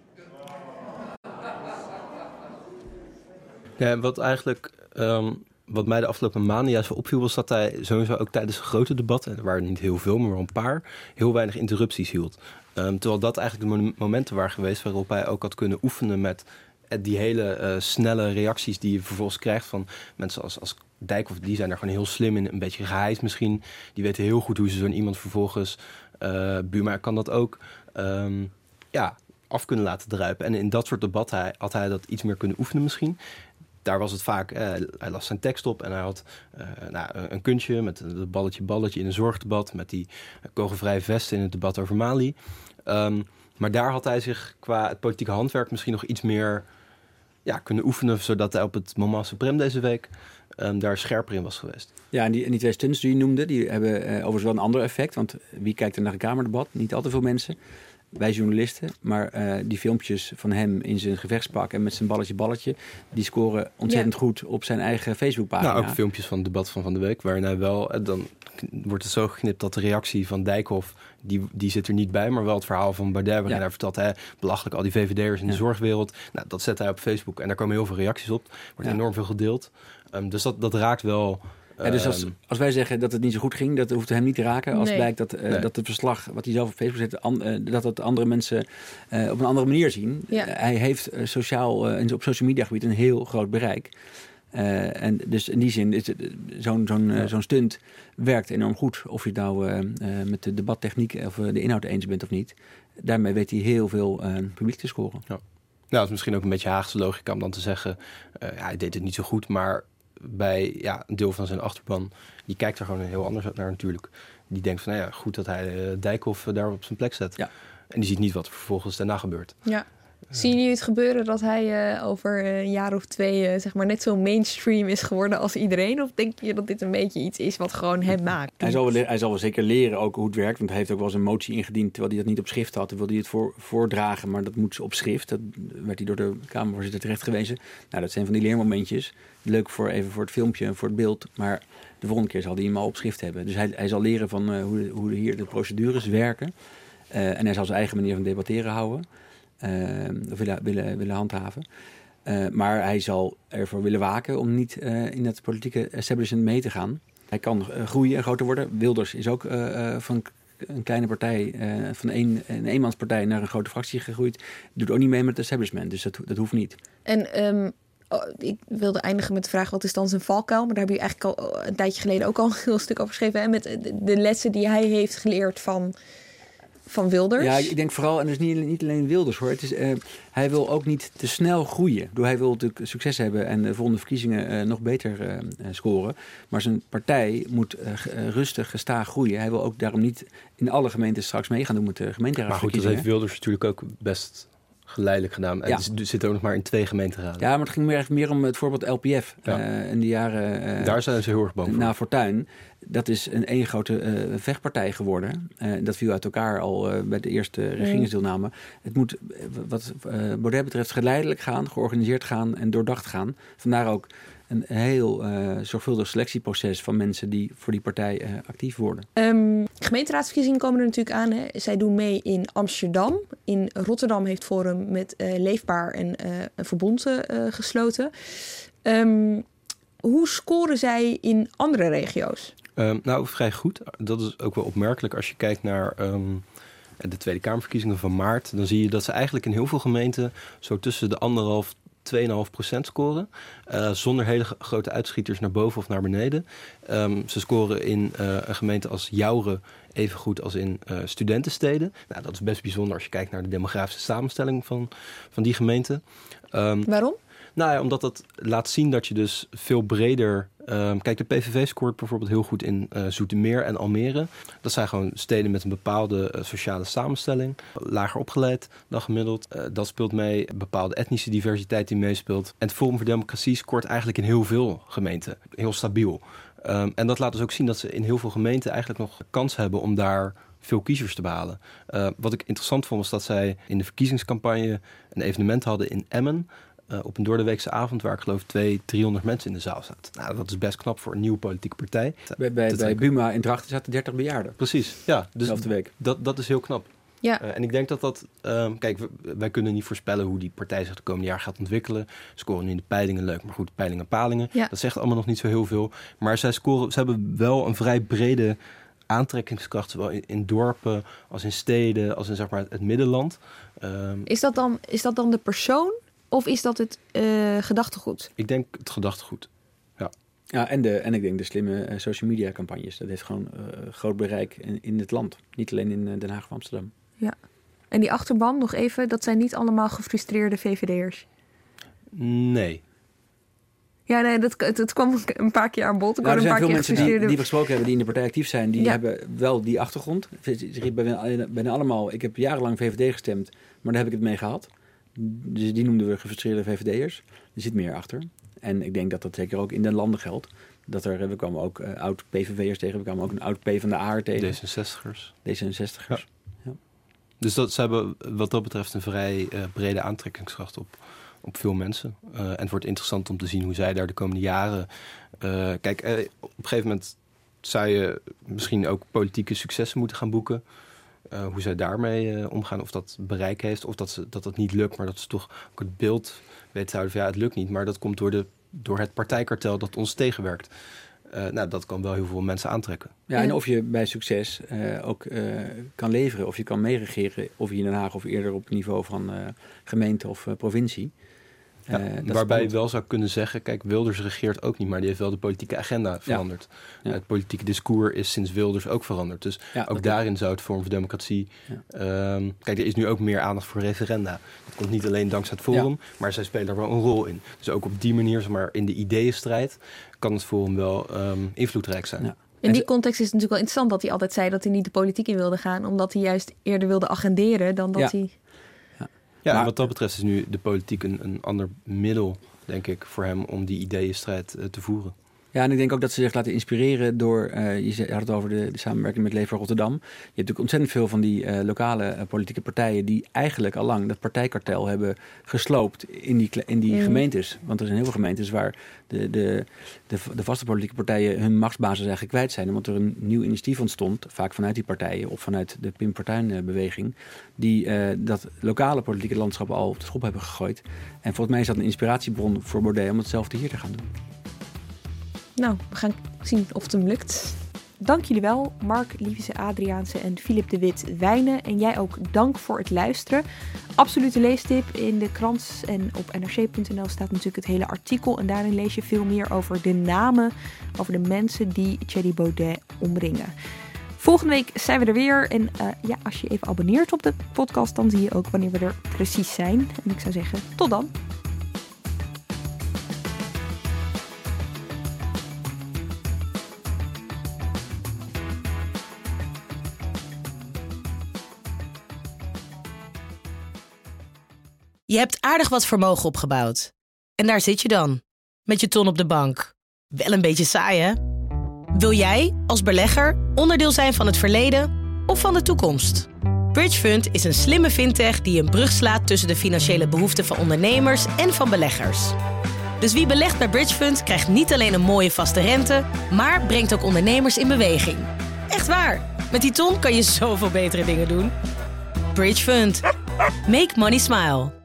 Ja, wat eigenlijk, ehm, wat mij de afgelopen maanden juist wel opviel, was dat hij sowieso ook tijdens grote debatten, en er waren niet heel veel, maar een paar, heel weinig interrupties hield. Ehm, terwijl dat eigenlijk de mo- momenten waren geweest waarop hij ook had kunnen oefenen met eh, die hele eh, snelle reacties die je vervolgens krijgt van mensen als, als Dijkhoff. Die zijn er gewoon heel slim in, een beetje geheist misschien. Die weten heel goed hoe ze zo'n iemand vervolgens, Buma kan dat ook, ehm, ja, af kunnen laten druipen. En in dat soort hij- had hij dat iets meer kunnen oefenen misschien daar was het vaak, eh, hij las zijn tekst op en hij had eh, nou, een- een kunstje met het balletje balletje in een zorgdebat, met die kogelvrije vesten in het debat over Mali. Ehm, maar daar had hij zich qua het politieke handwerk misschien nog iets meer ja, kunnen oefenen, zodat hij op het moment suprem deze week ehm, daar scherper in was geweest. Ja, en die, die twee stunts die je noemde, die hebben eh, overigens wel een ander effect. Want wie kijkt er naar een kamerdebat? Niet al te veel mensen. Wij journalisten. Maar eh, die filmpjes van hem in zijn gevechtspak en met zijn balletje balletje... die scoren ontzettend goed op zijn eigen Facebookpagina. Nou, ook filmpjes van het debat van Van de Week, waarin hij wel, eh, dan wordt het zo geknipt dat de reactie van Dijkhoff, die, die zit er niet bij, maar wel het verhaal van Baudet, waarin Ja. hij vertelt, hè, belachelijk al die VVD'ers in de Ja. zorgwereld. Nou, dat zet hij op Facebook en daar komen heel veel reacties op. Wordt Ja. enorm veel gedeeld. Ehm, dus dat, dat raakt wel... Ja, dus als, ehm, als wij zeggen dat het niet zo goed ging, dat hoeft hem niet te raken. Als Nee. blijkt dat, eh, Nee. dat het verslag wat hij zelf op Facebook zet, an- eh, dat het andere mensen eh, op een andere manier zien. Ja. Hij heeft sociaal eh, en op social media gebied een heel groot bereik. Eh, en dus in die zin is het, zo'n zo'n zo'n stunt werkt enorm goed. Of je het nou eh, eh, met de debattechniek of de inhoud eens bent of niet. Daarmee weet hij heel veel eh, publiek te scoren. Nou, het is misschien ook een beetje Haagse logica om dan te zeggen... eh, ja, hij deed het niet zo goed, maar bij ja, een deel van zijn achterban... die kijkt er gewoon heel anders naar natuurlijk. Die denkt van, nou ja, goed dat hij eh, Dijkhoff eh, daar op zijn plek zet. Ja. En die ziet niet wat er vervolgens daarna gebeurt. Ja. Zien jullie het gebeuren dat hij eh, over een jaar of twee eh, zeg maar net zo mainstream is geworden als iedereen? Of denk je dat dit een beetje iets is wat gewoon hem maakt? Hij zal, wel, hij zal wel zeker leren ook hoe het werkt. Want hij heeft ook wel eens een motie ingediend terwijl hij dat niet op schrift had. Toen wilde hij het voor, voordragen, maar dat moet op schrift. Dat werd hij door de Kamervoorzitter terecht gewezen. Nou, dat zijn van die leermomentjes. Leuk voor even voor het filmpje en voor het beeld. Maar de volgende keer zal hij hem al op schrift hebben. Dus hij, hij zal leren van eh, hoe, hoe hier de procedures werken. En hij zal zijn eigen manier van debatteren houden. Of willen, willen, willen handhaven. Eh, maar hij zal ervoor willen waken om niet eh, in het politieke establishment mee te gaan. Hij kan eh, groeien en groter worden. Wilders is ook van een kleine partij, van een, een eenmanspartij naar een grote fractie gegroeid. Doet ook niet mee met het establishment, dus dat, dat hoeft niet. En ehm, ik wilde eindigen met de vraag: wat is dan zijn valkuil? Maar daar heb je eigenlijk al een tijdje geleden ook al een heel stuk over geschreven. Hè? Met de lessen die hij heeft geleerd van, van Wilders. Ja, ik denk vooral, en dus niet, niet alleen Wilders hoor. Het is, eh, hij wil ook niet te snel groeien. Bedoel, hij wil natuurlijk succes hebben en de volgende verkiezingen eh, nog beter eh, scoren. Maar zijn partij moet rustig, gestaag groeien. Hij wil ook daarom niet in alle gemeentes straks mee gaan doen met de Maar goed, dat heeft Wilders natuurlijk ook best geleidelijk gedaan. En Ja. het zit ook nog maar in twee gemeenteraden. Ja, maar het ging meer, meer om het voorbeeld LPF Ja. eh, in de jaren eh, Daar zijn ze heel erg bang voor. na Fortuin. Dat is een één grote eh, vechtpartij geworden. Eh, dat viel uit elkaar al eh, bij de eerste regeringsdeelname. Het moet, wat eh, Baudet betreft, geleidelijk gaan, georganiseerd gaan en doordacht gaan. Vandaar ook een heel uh, zorgvuldig selectieproces van mensen die voor die partij uh, actief worden. Um, gemeenteraadsverkiezingen komen er natuurlijk aan. Hè. Zij doen mee in Amsterdam. In Rotterdam heeft Forum met uh, Leefbaar en een verbond gesloten. Um, hoe scoren zij in andere regio's? Um, nou, vrij goed. Dat is ook wel opmerkelijk als je kijkt naar de Tweede Kamerverkiezingen van maart. Dan zie je dat ze eigenlijk in heel veel gemeenten zo tussen de anderhalf 2,5% scoren. Uh, zonder hele grote uitschieters naar boven of naar beneden. Um, ze scoren in uh, een gemeente als Jouren even goed als in uh, studentensteden. Nou, dat is best bijzonder als je kijkt naar de demografische samenstelling van, van die gemeente. Um, Waarom? Nou ja, omdat dat laat zien dat je dus veel breder. Um, kijk, de PVV scoort bijvoorbeeld heel goed in uh, Zoetermeer en Almere. Dat zijn gewoon steden met een bepaalde uh, sociale samenstelling. Lager opgeleid dan gemiddeld. Uh, dat speelt mee. Bepaalde etnische diversiteit die meespeelt. En het Forum voor Democratie scoort eigenlijk in heel veel gemeenten. Heel stabiel. Um, en dat laat dus ook zien dat ze in heel veel gemeenten eigenlijk nog kans hebben om daar veel kiezers te behalen. Wat ik interessant vond was dat zij in de verkiezingscampagne een evenement hadden in Emmen. Uh, op een doordeweekse avond waar ik geloof 200, 300 mensen in de zaal zaten. Nou, dat is best knap voor een nieuwe politieke partij. Bij, bij, bij Buma in Drachten zaten 30 bejaarden. Precies, ja. Dus Dezelfde week. Dat, dat is heel knap. Ja. Uh, en ik denk dat dat... Um, kijk, wij kunnen niet voorspellen hoe die partij zich de komende jaar gaat ontwikkelen. Scoren in de peilingen leuk, maar goed, peilingen, palingen. Ja. Dat zegt allemaal nog niet zo heel veel. Maar zij scoren, ze hebben wel een vrij brede aantrekkingskracht, zowel in, in, dorpen als in steden, als in zeg maar, het middenland. Um, is, dat dan, is dat dan de persoon of is dat het uh, gedachtegoed? Ik denk het gedachtegoed. Ja. Ja, en, de, en ik denk de slimme uh, social media campagnes. Dat heeft gewoon uh, groot bereik in, in het land. Niet alleen in Den Haag of Amsterdam. Ja. En die achterban, nog even, dat zijn niet allemaal gefrustreerde VVD'ers? Nee. Ja, nee, dat, het, het kwam een paar keer aan bod. Nou, er zijn veel mensen die, die we gesproken hebben, die in de partij actief zijn. Die ja. hebben wel die achtergrond. Ze bijna allemaal, ik heb jarenlang VVD gestemd, maar daar heb ik het mee gehad. Dus die noemden we gefrustreerde VVD'ers. Er zit meer achter. En ik denk dat dat zeker ook in de landen geldt. Dat er, we kwamen ook uh, oud PVV'ers tegen, we kwamen ook een oud P van de A tegen. D66'ers. D66'ers. Ja. Ja. Dus dat, ze hebben wat dat betreft een vrij uh, brede aantrekkingskracht op, op veel mensen. Uh, en het wordt interessant om te zien hoe zij daar de komende jaren... kijk, op een gegeven moment zou je misschien ook politieke successen moeten gaan boeken. Uh, hoe zij daarmee uh, omgaan, of dat bereik heeft, of dat, ze, dat dat niet lukt, maar dat ze toch ook het beeld weten houden van ja, het lukt niet, maar dat komt door, de, door het partijkartel dat ons tegenwerkt. Uh, nou, dat kan wel heel veel mensen aantrekken. Ja, en of je bij succes ook kan leveren, of je kan meeregeren, of je in Den Haag of eerder op het niveau van gemeente of provincie. Ja, uh, waarbij je wel zou kunnen zeggen, kijk, Wilders regeert ook niet, maar die heeft wel de politieke agenda veranderd. Ja. Ja. Het politieke discours is sinds Wilders ook veranderd. Dus ook daarin zou het Forum voor Democratie... Um, kijk, er is nu ook meer aandacht voor referenda. Dat komt niet alleen dankzij het Forum, maar zij spelen daar wel een rol in. Dus ook op die manier, zeg maar, in de ideeënstrijd kan het Forum wel um, invloedrijk zijn. In die context is het natuurlijk wel interessant dat hij altijd zei dat hij niet de politiek in wilde gaan, omdat hij juist eerder wilde agenderen dan dat hij... Ja, wat dat betreft is nu de politiek een, een ander middel, denk ik, voor hem om die ideeënstrijd uh, te voeren. Ja, en ik denk ook dat ze zich laten inspireren door, uh, je had het over de, de samenwerking met Leefbaar Rotterdam. Je hebt natuurlijk ontzettend veel van die uh, lokale uh, politieke partijen die eigenlijk al lang dat partijkartel hebben gesloopt in die, in die mm. gemeentes. Want er zijn heel veel gemeentes waar de, de, de, de, vaste politieke partijen hun machtsbasis eigenlijk kwijt zijn. Omdat er een nieuw initiatief ontstond, vaak vanuit die partijen of vanuit de Pim Fortuyn-beweging, die dat lokale politieke landschap al op de schop hebben gegooid. En volgens mij is dat een inspiratiebron voor Baudet om hetzelfde hier te gaan doen. Nou, we gaan zien of het hem lukt. Dank jullie wel, Mark Liefse Adriaanse en Filip de Wit Wijnen. En jij ook dank voor het luisteren. Absolute leestip in de krant en op nrc.nl staat natuurlijk het hele artikel. En daarin lees je veel meer over de namen, over de mensen die Thierry Baudet omringen. Volgende week zijn we er weer. En uh, ja, als je even abonneert op de podcast, dan zie je ook wanneer we er precies zijn. En ik zou zeggen, tot dan. Je hebt aardig wat vermogen opgebouwd. En daar zit je dan, met je ton op de bank. Wel een beetje saai, hè? Wil jij, als belegger, onderdeel zijn van het verleden of van de toekomst? Bridgefund is een slimme fintech die een brug slaat tussen de financiële behoeften van ondernemers en van beleggers. Dus wie belegt bij Bridgefund krijgt niet alleen een mooie vaste rente, maar brengt ook ondernemers in beweging. Echt waar. Met die ton kan je zoveel betere dingen doen. Bridgefund. Make money smile.